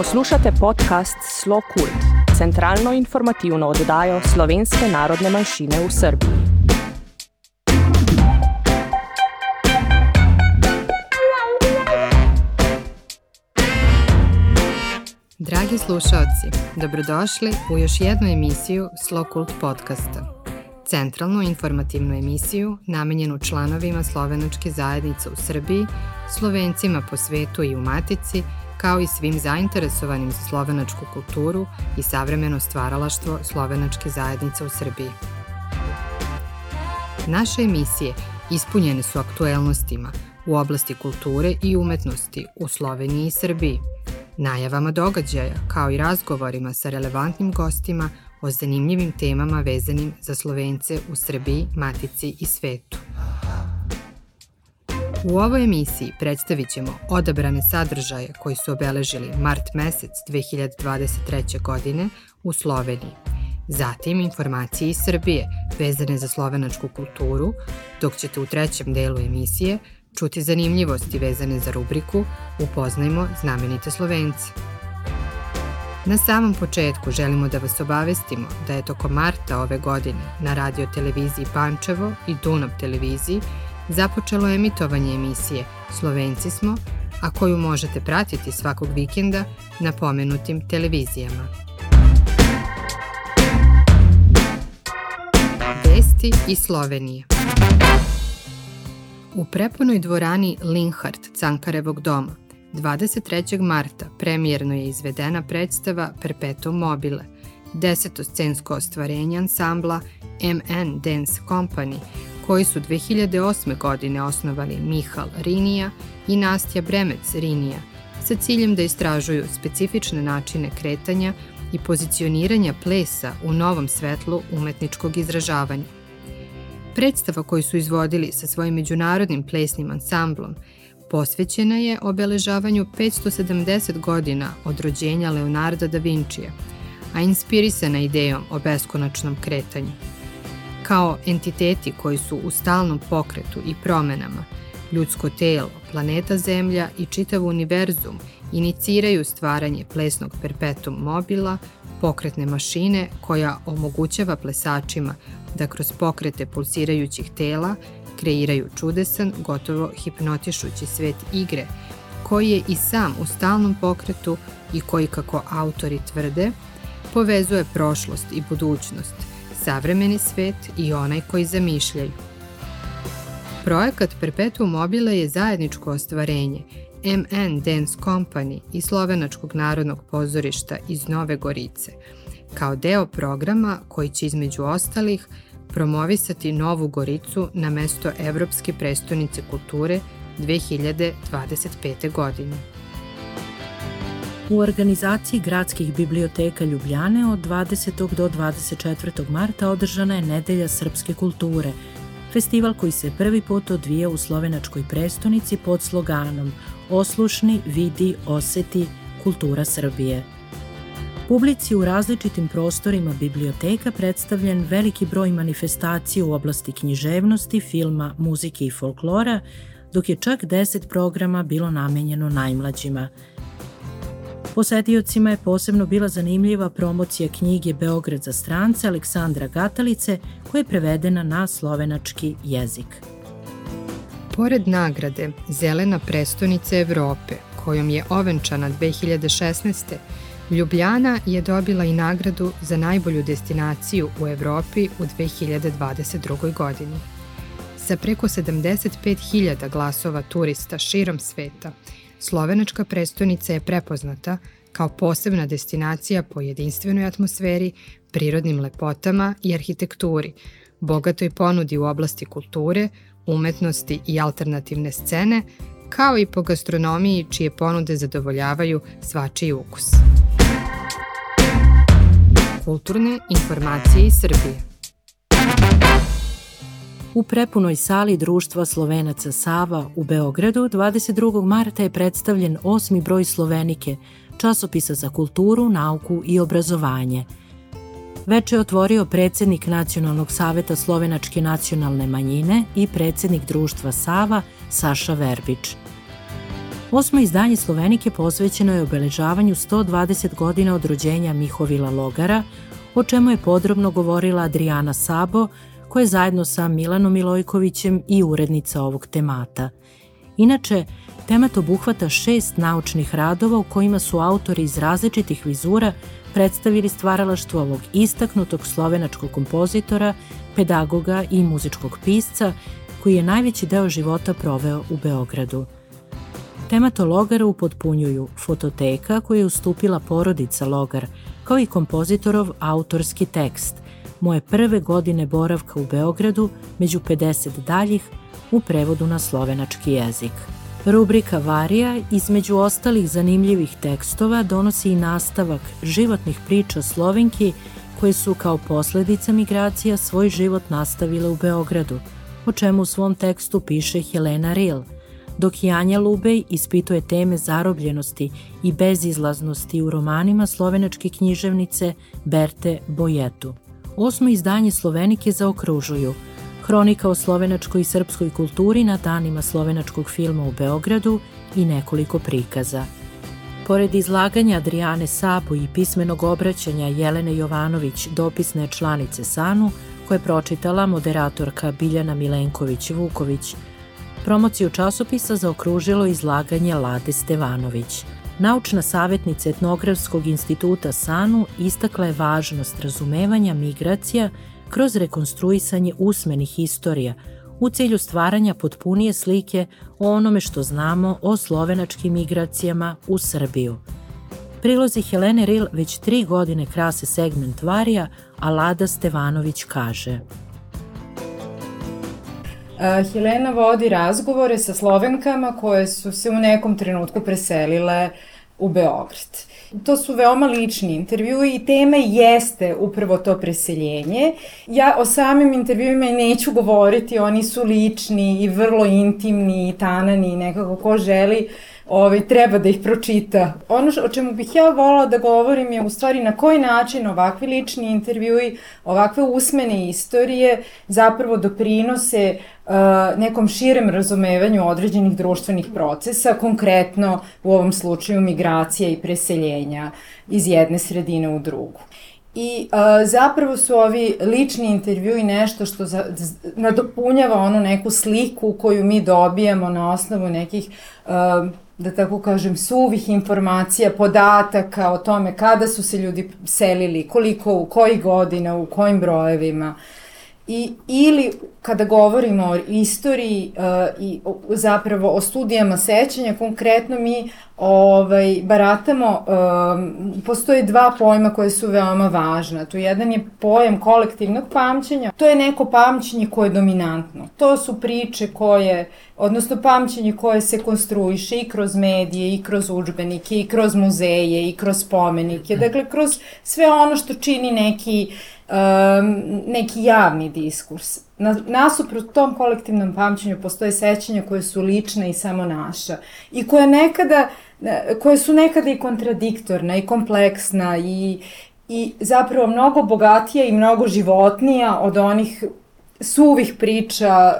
Poslušate podcast Slo Kult, centralno informativno oddajo slovenske narodne manjšine v Srbiji. Dragi slušalci, dobrodošli u još jednu emisiju Slo Kult podcasta centralnu informativnu emisiju namenjenu članovima slovenačke zajednice u Srbiji, slovencima po svetu i u Matici, kao i svim zainteresovanim za slovenačku kulturu i savremeno stvaralaštvo slovenačke zajednice u Srbiji. Naše emisije ispunjene su aktuelnostima u oblasti kulture i umetnosti u Sloveniji i Srbiji, najavama događaja kao i razgovorima sa relevantnim gostima o zanimljivim temama vezanim za Slovence u Srbiji, Matici i svetu. U ovoj emisiji predstavit ćemo odabrane sadržaje koji su obeležili mart mesec 2023. godine u Sloveniji, zatim informacije iz Srbije vezane za slovenačku kulturu, dok ćete u trećem delu emisije čuti zanimljivosti vezane za rubriku Upoznajmo znamenite Slovence. Na samom početku želimo da vas obavestimo da je toko marta ove godine na radio televiziji Pančevo i Dunav televiziji započelo emitovanje emisije Slovenci smo, a koju možete pratiti svakog vikenda na pomenutim televizijama. Vesti iz Slovenije U prepunoj dvorani Linhart Cankarevog doma 23. marta premijerno je izvedena predstava Perpetuum mobile, desetoscensko ostvarenje ansambla MN Dance Company, koji su 2008. godine osnovali Mihal Rinija i Nastja Bremec Rinija, sa ciljem da istražuju specifične načine kretanja i pozicioniranja plesa u novom svetlu umetničkog izražavanja. Predstava koju su izvodili sa svojim međunarodnim plesnim ansamblom posvećena je obeležavanju 570 godina od rođenja Leonarda da Vincija, a inspirisana idejom o beskonačnom kretanju. Kao entiteti koji su u stalnom pokretu i promenama, ljudsko telo, planeta Zemlja i čitav univerzum iniciraju stvaranje plesnog perpetum mobila, pokretne mašine koja omogućava plesačima da kroz pokrete pulsirajućih tela kreiraju čudesan, gotovo hipnotišući svet igre, koji je i sam u stalnom pokretu i koji, kako autori tvrde, povezuje prošlost i budućnost, savremeni svet i onaj koji zamišljaju. Projekat Perpetuum mobile je zajedničko ostvarenje MN Dance Company i Slovenačkog narodnog pozorišta iz Nove Gorice, kao deo programa koji će između ostalih promovisati Novu Goricu na mesto Evropske prestonice kulture 2025. godine. U organizaciji gradskih biblioteka Ljubljane od 20. do 24. marta održana je Nedelja srpske kulture, festival koji se prvi put odvija u slovenačkoj prestonici pod sloganom Oslušni, vidi, oseti, kultura Srbije – Publici u različitim prostorima biblioteka predstavljen veliki broj manifestacija u oblasti književnosti, filma, muzike i folklora, dok je čak 10 programa bilo namenjeno najmlađima. Posetiocima je posebno bila zanimljiva promocija knjige Beograd za strance Aleksandra Gatalice, koja je prevedena na slovenački jezik. Pored nagrade Zelena prestonica Evrope, kojom je ovenčana 2016. Ljubljana je dobila i nagradu za najbolju destinaciju u Evropi u 2022. godini. Sa preko 75.000 glasova turista širom sveta, slovenačka prestonica je prepoznata kao posebna destinacija po jedinstvenoj atmosferi, prirodnim lepotama i arhitekturi, bogatoj ponudi u oblasti kulture, umetnosti i alternativne scene, kao i po gastronomiji čije ponude zadovoljavaju svačiji ukus kulturne informacije iz Srbije. U prepunoj sali Društva Slovenaca Sava u Beogradu 22. marta je predstavljen osmi broj Slovenike, časopisa za kulturu, nauku i obrazovanje. Veče je otvorio predsednik Nacionalnog saveta Slovenačke nacionalne manjine i predsednik Društva Sava Saša Verbić. Osmo izdanje Slovenike posvećeno je obeležavanju 120 godina od rođenja Mihovila Logara, o čemu je podrobno govorila Adriana Sabo, koja je zajedno sa Milanom Milojkovićem i urednica ovog temata. Inače, temat obuhvata šest naučnih radova u kojima su autori iz različitih vizura predstavili stvaralaštvo ovog istaknutog slovenačkog kompozitora, pedagoga i muzičkog pisca, koji je najveći deo života proveo u Beogradu. Temato Logara upotpunjuju fototeka koju je ustupila porodica Logar, kao i kompozitorov autorski tekst, moje prve godine boravka u Beogradu među 50 daljih u prevodu na slovenački jezik. Rubrika Varija, između ostalih zanimljivih tekstova, donosi i nastavak životnih priča Slovenki koje su kao posledica migracija svoj život nastavile u Beogradu, o čemu u svom tekstu piše Helena Ril, dok Janja Lubej ispituje teme zarobljenosti i bezizlaznosti u romanima slovenačke književnice Berte Bojetu. Osmo izdanje Slovenike zaokružuju – hronika o slovenačkoj i srpskoj kulturi na danima slovenačkog filma u Beogradu i nekoliko prikaza. Pored izlaganja Adriane Sabu i pismenog obraćanja Jelene Jovanović, dopisne članice SANU, koje je pročitala moderatorka Biljana Milenković-Vuković, promociju časopisa zaokružilo izlaganje Lade Stevanović. Naučna savjetnica Etnografskog instituta SANU istakla je važnost razumevanja migracija kroz rekonstruisanje usmenih istorija u cilju stvaranja potpunije slike o onome što znamo o slovenačkim migracijama u Srbiju. Prilozi Helene Ril već tri godine krase segment Varija, a Lada Stevanović kaže – Helena vodi razgovore sa Slovenkama koje su se u nekom trenutku preselile u Beograd. To su veoma lični intervjui i tema jeste upravo to preseljenje. Ja o samim intervjuima neću govoriti, oni su lični i vrlo intimni i tanani i nekako ko želi ovaj, treba da ih pročita. Ono o čemu bih ja volala da govorim je u stvari na koji način ovakvi lični intervjui, ovakve usmene istorije zapravo doprinose uh, nekom širem razumevanju određenih društvenih procesa, konkretno u ovom slučaju migracija i preseljenja iz jedne sredine u drugu. I uh, zapravo su ovi lični intervjui nešto što za, nadopunjava onu neku sliku koju mi dobijamo na osnovu nekih uh, da tako kažem, suvih informacija, podataka o tome kada su se ljudi selili, koliko, u koji godina, u kojim brojevima. I, ili kada govorimo o istoriji uh, i o, zapravo o studijama sećanja, konkretno mi ovaj, baratamo, um, postoje dva pojma koje su veoma važna. Tu jedan je pojam kolektivnog pamćenja, to je neko pamćenje koje je dominantno. To su priče koje, odnosno pamćenje koje se konstruiše i kroz medije, i kroz učbenike, i kroz muzeje, i kroz spomenike, dakle kroz sve ono što čini neki, um, neki javni diskurs Na, nasuprot tom kolektivnom pamćenju postoje sećanja koje su lične i samo naša i koje nekada koje su nekada i kontradiktorna i kompleksna i, i zapravo mnogo bogatija i mnogo životnija od onih suvih priča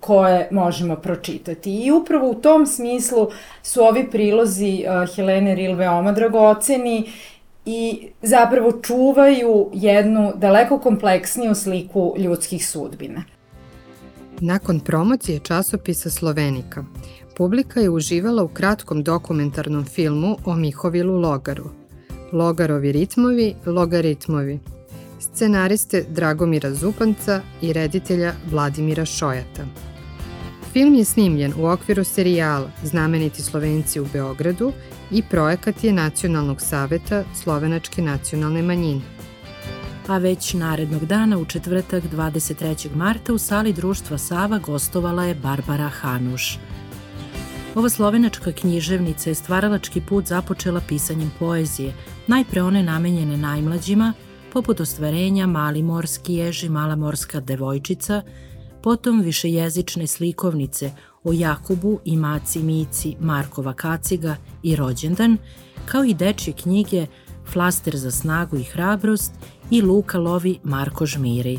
koje možemo pročitati. I upravo u tom smislu su ovi prilozi uh, Helene Ril veoma dragoceni i zapravo čuvaju jednu daleko kompleksniju sliku ljudskih sudbina. Nakon promocije časopisa Slovenika, publika je uživala u kratkom dokumentarnom filmu o Mihovilu Logaru. Logarovi ritmovi, logaritmovi. Scenariste Dragomira Zupanca i reditelja Vladimira Šojata. Film je snimljen u okviru serijala Znameniti Slovenci u Beogradu i projekat je Nacionalnog saveta Slovenačke nacionalne manjine. A već narednog dana u četvrtak 23. marta u sali društva Sava gostovala je Barbara Hanuš. Ova slovenačka književnica je stvaralački put započela pisanjem poezije, najpre one namenjene najmlađima, poput ostvarenja Mali morski ježi, Mala morska devojčica, potom višejezične slikovnice o Jakubu i Maci Mici Markova Kaciga i Rođendan, kao i dečje knjige Flaster za snagu i hrabrost i Luka lovi Marko Žmiri.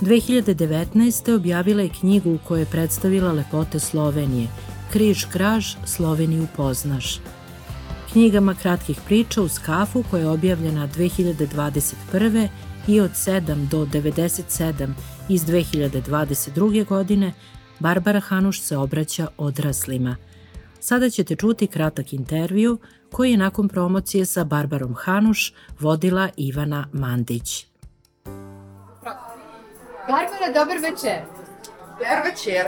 2019. objavila je knjigu u kojoj je predstavila lepote Slovenije Križ kraž Sloveniju poznaš. Knjigama kratkih priča uz kafu koja je objavljena 2021. i od 7 do 97 iz 2022. godine, Barbara Hanuš se obraća odraslima. Sada ćete čuti kratak intervju koji je nakon promocije sa Barbarom Hanuš vodila Ivana Mandić. Barbara, dobar večer. Dobar večer.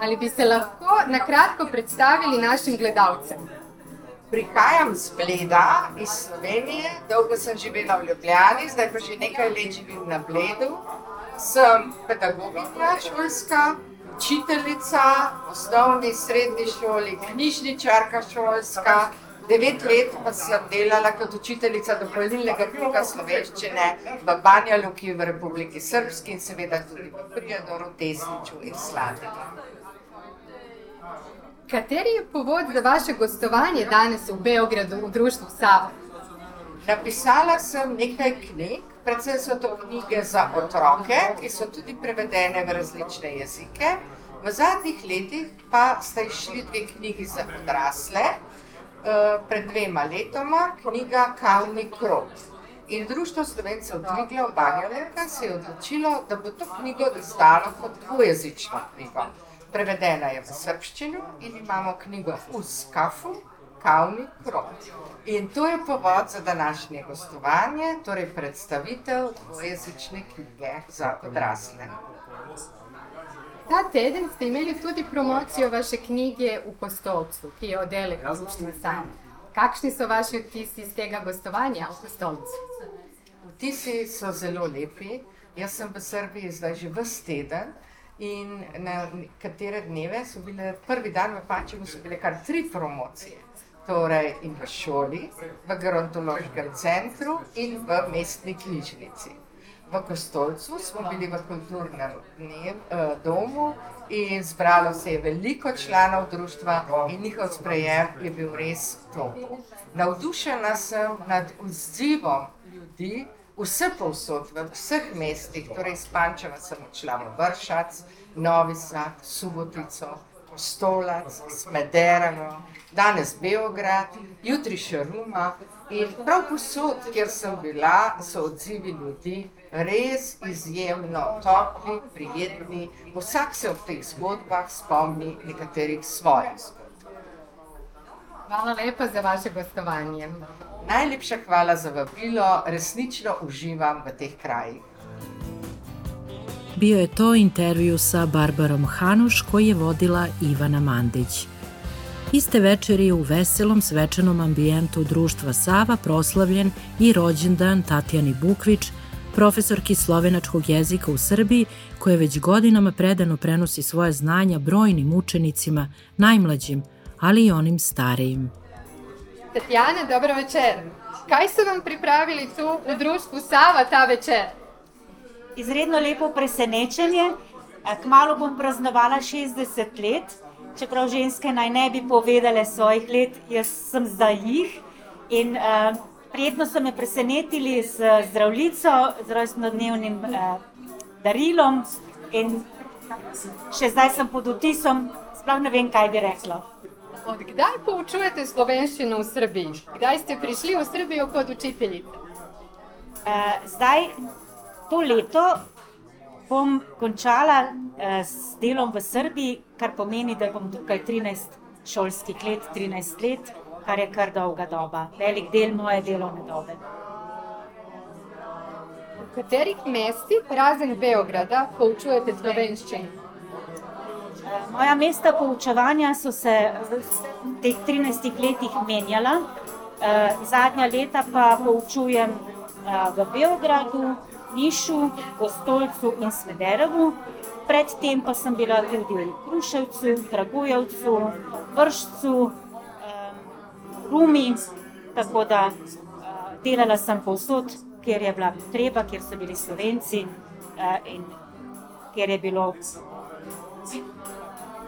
Ali bi se lahko na kratko predstavili našim gledalcem? Prihajam z Bleda iz Slovenije, dolgo sem živela v Ljubljani, zdaj pa že nekaj let živim na Bledu. Sem pedagoginja šolska, učiteljica v osnovni, srednji šoli, knjižničarka šolska. Devet let pa sem delala kot učiteljica dopolnilnega pouka slovenščine v Banja Luki v Republiki Srpski in seveda tudi v Prijadoru, Tesniču in Slatini. Kateri je povod za vaše gostovanje danes v Beogradu v društvu Sava? Napisala sem nekaj knjig, predvsem so to knjige za otroke, ki so tudi prevedene v različne jezike. V zadnjih letih pa sta išli dve knjigi za odrasle, Eh, pred dvema letoma knjiga Kavni krok. In Društvo slovencev Dvigle v Banjalenka se je odločilo, da bo to knjigo izdalo kot dvojezično knjigo. Prevedena je v srpščino in imamo knjigo v skafu, Kavni krok. In to je povod za današnje gostovanje, torej predstavitev dvojezične knjige za odrasle. Ta teden ste imeli tudi promocijo vaše knjige v Kostolcu, ki je oddelek Društva Sam. Kakšni so vaši vtisi iz tega gostovanja v Kostolcu? Vtisi so zelo lepi. Jaz sem v Srbiji zdaj že vse teden in na katere dneve so bile, prvi dan v Pačevu so bile kar tri promocije. Torej in v šoli, v gerontološkem centru in v mestni knjižnici v Kostolcu, smo bili v kulturnem dnev, eh, domu in zbralo se je veliko članov društva in njihov sprejem je bil res top. Navdušena sem nad odzivom ljudi, vse povsod, v vseh mestih, torej iz Pančeva sem odšla v Vršac, Novi Sad, Subotico, Stolac, Smederevo, danes Beograd, jutri še Ruma. In prav posod, kjer sem bila, so odzivi ljudi res izjemno topli, prijetni. Vsak se v teh zgodbah spomni nekaterih svojih zgodb. Hvala lepa za vaše gostovanje. Najlepša hvala za vabilo, resnično uživam v teh krajih. Bio je to intervju sa Barbarom Hanuš koji je vodila Ivana Mandić. Iste večeri u veselom svečanom ambijentu društva Sava proslavljen i rođendan Tatjani Bukvić, profesorki slovenačkog jezika u Srbiji, koja već godinama predano prenosi svoje znanja brojnim učenicima, najmlađim, ali i onim starijim. Tatjana, dobro večer. Kaj su vam pripravili tu u društvu Sava ta večer? Izredno lepo presenečenje. Kmalo bom praznovala 60 let, čeprav ženske naj ne bi povedale svojih let, jaz sem za jih. In uh, Prijetno so me presenetili z zdravljico, z rojstnodnevnim eh, darilom, in še zdaj sem pod vtisom, sploh ne vem, kaj bi rekla. Od kdaj poučujete slovenščino v Srbiji? Kdaj ste prišli v Srbijo kot učiteljica? Eh, zdaj, to leto bom končala eh, s delom v Srbiji, kar pomeni, da bom tukaj 13 šolskih let, 13 let kar je kar dolga doba, velik del moje delovne dobe. V katerih mestih, razen Beograda, poučujete slovenščino? Eh, moja mesta poučevanja so se v teh 13 letih menjala, eh, zadnja leta pa poučujem eh, v Beogradu, Nišu, Kostolcu in Svederevu. Predtem pa sem bila tudi v Kruševcu, Dragujevcu, Vršcu, Rumi, tako da uh, delala sem povsod, kjer je bila potreba, kjer so bili slovenci uh, in kjer je bilo,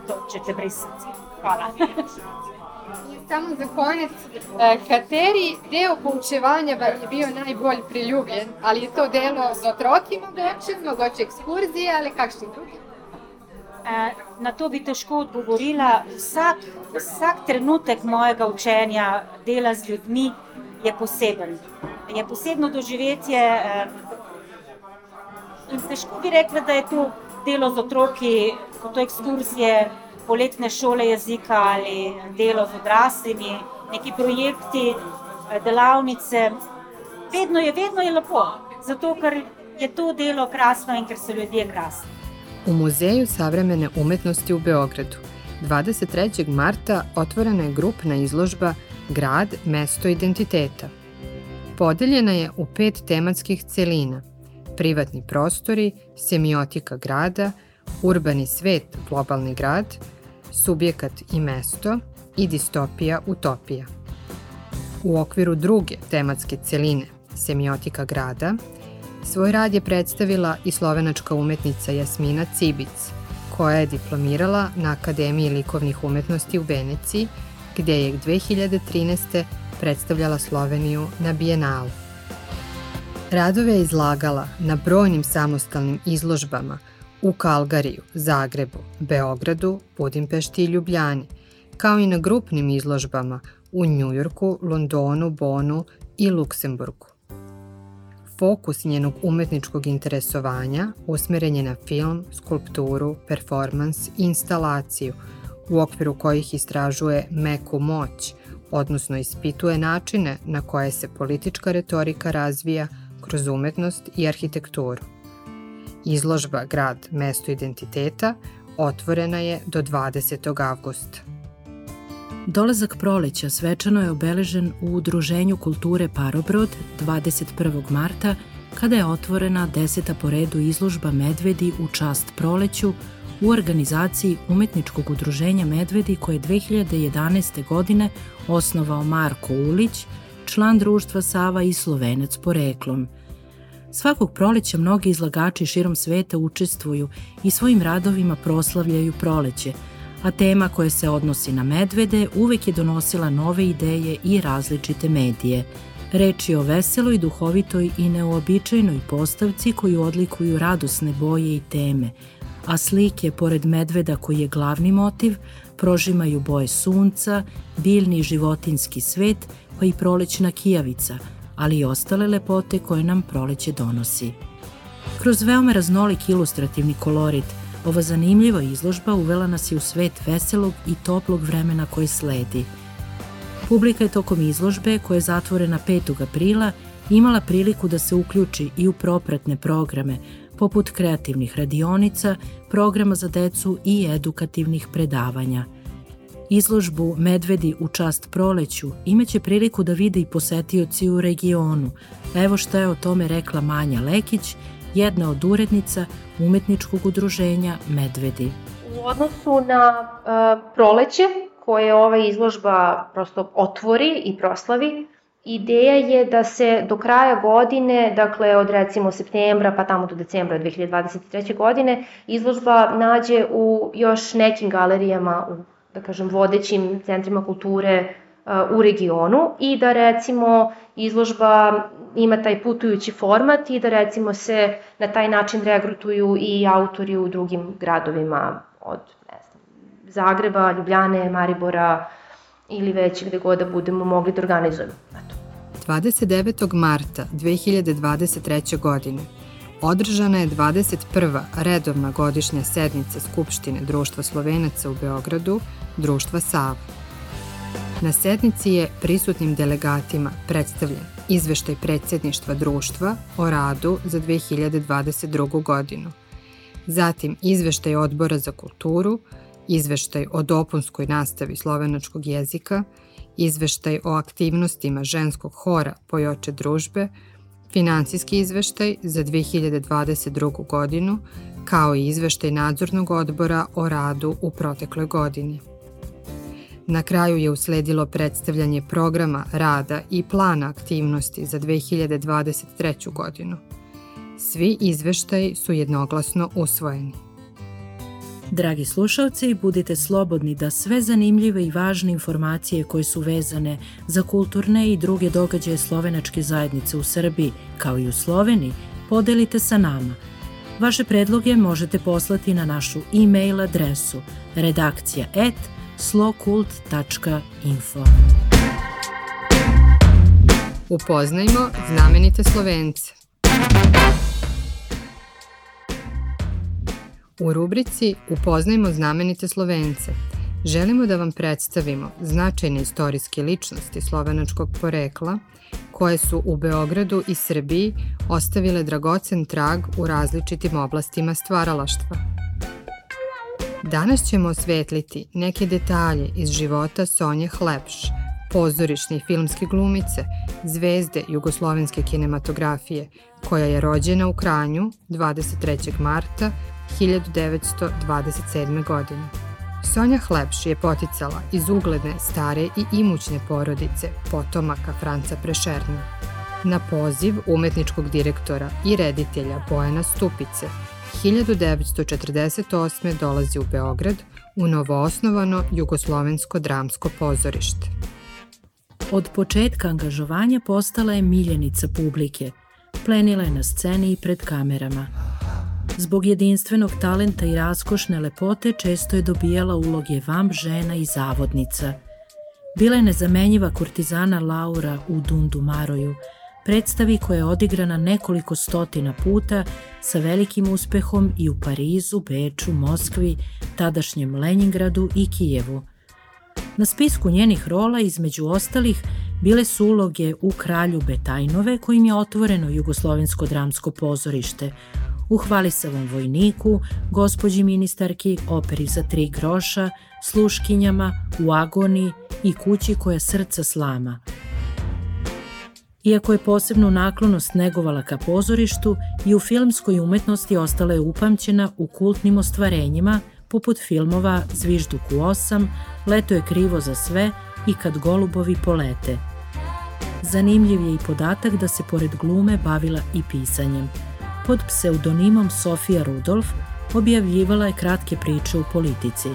to, če te brez srca. Hvala. Samo za konec, kateri del poučevanja vam je bil najbolj priljubljen? Ali je to delo z otroki, mogoče, mogoče ekskurzije ali kakšni drugi? Eh, na to bi težko odgovorila. Vsak, vsak trenutek mojega učenja, dela z ljudmi, je poseben. Je posebno doživetje. Eh, in težko bi rekla, da je to delo z otroki, kot ekskurzije, poletne šole jezika ali delo z odraslimi, neki projekti, eh, delavnice. Vedno je, vedno je lepo, zato ker je to delo krasno in ker so ljudje krasni. U Muzeju savremene umetnosti u Beogradu 23. marta otvorena je grupna izložba Grad, mesto identiteta. Podeljena je u pet tematskih celina – privatni prostori, semiotika grada, urbani svet, globalni grad, subjekat i mesto i distopija, utopija. U okviru druge tematske celine, semiotika grada, Svoj rad je predstavila i slovenačka umetnica Jasmina Cibic, koja je diplomirala na Akademiji likovnih umetnosti u Veneciji, gde je 2013. predstavljala Sloveniju na Bijenalu. Radove je izlagala na brojnim samostalnim izložbama u Kalgariju, Zagrebu, Beogradu, Budimpešti i Ljubljani, kao i na grupnim izložbama u Njujorku, Londonu, Bonu i Luksemburgu. Fokus njenog umetničkog interesovanja usmeren je na film, skulpturu, performans i instalaciju, u okviru kojih istražuje meku moć, odnosno ispituje načine na koje se politička retorika razvija kroz umetnost i arhitekturu. Izložba Grad mesto identiteta otvorena je do 20. avgusta. Dolazak proleća svečano je obeležen u Udruženju kulture Parobrod 21. marta, kada je otvorena deseta po redu izložba Medvedi u čast proleću u organizaciji Umetničkog udruženja Medvedi koje je 2011. godine osnovao Marko Ulić, član društva Sava i Slovenac poreklom. Svakog proleća mnogi izlagači širom sveta učestvuju i svojim radovima proslavljaju proleće – a tema koja se odnosi na medvede uvek je donosila nove ideje i različite medije. Reč je o veseloj, duhovitoj i neobičajnoj postavci koju odlikuju radosne boje i teme, a slike, pored medveda koji je glavni motiv, prožimaju boje sunca, biljni životinski svet, pa i prolećna kijavica, ali i ostale lepote koje nam proleće donosi. Kroz veoma raznolik ilustrativni kolorit – Ova zanimljiva izložba uvela nas je u svet veselog i toplog vremena koje sledi. Publika je tokom izložbe, koja je zatvorena 5. aprila, imala priliku da se uključi i u propratne programe, poput kreativnih radionica, programa za decu i edukativnih predavanja. Izložbu Medvedi u čast proleću imaće priliku da vide i posetioci u regionu. Evo šta je o tome rekla Manja Lekić, jedna od urednica umetničkog udruženja Medvedi. U odnosu na uh, proleće koje ova izložba prosto otvori i proslavi, Ideja je da se do kraja godine, dakle od recimo septembra pa tamo do decembra 2023. godine, izložba nađe u još nekim galerijama, u, da kažem, vodećim centrima kulture u regionu i da recimo izložba ima taj putujući format i da recimo se na taj način regrutuju i autori u drugim gradovima od ne znam, Zagreba, Ljubljane, Maribora ili već gde god da budemo mogli da organizujemo. Eto. 29. marta 2023. godine održana je 21. redovna godišnja sednica Skupštine Društva Slovenaca u Beogradu, Društva Sava. Na sednici je prisutnim delegatima predstavljen izveštaj predsjedništva društva o radu za 2022. godinu, zatim izveštaj odbora za kulturu, izveštaj o dopunskoj nastavi slovenačkog jezika, izveštaj o aktivnostima ženskog hora Pojoče družbe, finansijski izveštaj za 2022. godinu, kao i izveštaj nadzornog odbora o radu u protekloj godini. Na kraju je usledilo predstavljanje programa rada i plana aktivnosti za 2023. godinu. Svi izveštaji su jednoglasno usvojeni. Dragi slušalci, budite slobodni da sve zanimljive i važne informacije koje su vezane za kulturne i druge događaje slovenačke zajednice u Srbiji, kao i u Sloveniji, podelite sa nama – Vaše predloge možete poslati na našu e-mail adresu redakcija at slokult.info. Upoznajmo znamenite Slovence. U rubrici Upoznajmo znamenite Slovence želimo da vam predstavimo značajne istorijske ličnosti slovenačkog porekla koje su u Beogradu i Srbiji ostavile dragocen trag u različitim oblastima stvaralaštva. Danas ćemo osvetliti neke detalje iz života Sonje Hlepš, pozorišne i filmske glumice, zvezde jugoslovenske kinematografije, koja je rođena u Kranju 23. marta 1927. godine. Sonja Hlepš je poticala iz ugledne, stare i imućne porodice potomaka Franca Prešerna. Na poziv umetničkog direktora i reditelja Bojana Stupice 1948. dolazi u Beograd u novoosnovano Jugoslovensko dramsko pozorište. Od početka angažovanja postala je miljenica publike, plenila je na sceni i pred kamerama. Zbog jedinstvenog talenta i raskošne lepote često je dobijala uloge vamp žena i zavodnica. Bila je nezamenjiva kurtizana Laura u Dundu Maroju, predstavi koja je odigrana nekoliko stotina puta sa velikim uspehom i u Parizu, Beču, Moskvi, tadašnjem Leningradu i Kijevu. Na spisku njenih rola, između ostalih, bile su uloge u Kralju Betajnove, kojim je otvoreno Jugoslovensko dramsko pozorište, u Hvalisavom vojniku, gospođi ministarki, operi za tri groša, sluškinjama, u agoniji i kući koja srca slama. Iako je posebnu naklonost negovala ka pozorištu, i u filmskoj umetnosti ostala je upamćena u kultnim ostvarenjima, poput filmova Zvižduk u osam, Leto je krivo za sve i Kad golubovi polete. Zanimljiv je i podatak da se pored glume bavila i pisanjem – pod pseudonimom Sofija Rudolf objavljivala je kratke priče u politici.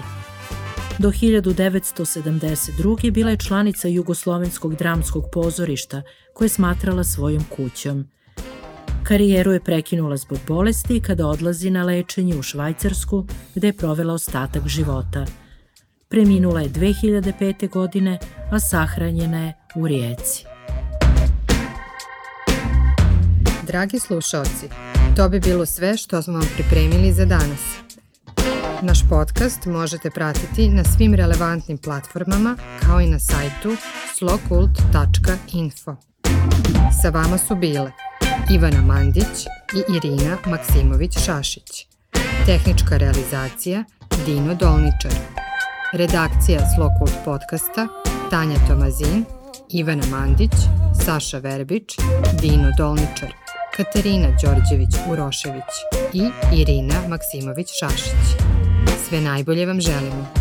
Do 1972. bila je članica Jugoslovenskog dramskog pozorišta koje je smatrala svojom kućom. Karijeru je prekinula zbog bolesti kada odlazi na lečenje u Švajcarsku gde je provela ostatak života. Preminula je 2005. godine, a sahranjena je u Rijeci. Dragi slušalci, To bi bilo sve što smo vam pripremili za danas. Naš podcast možete pratiti na svim relevantnim platformama kao i na sajtu slokult.info. Sa vama su bile Ivana Mandić i Irina Maksimović-Šašić. Tehnička realizacija Dino Dolničar. Redakcija Slokult podcasta Tanja Tomazin, Ivana Mandić, Saša Verbić, Dino Dolničar. Katarina Đorđević-Urošević i Irina Maksimović-Šašić. Sve najbolje vam želimo.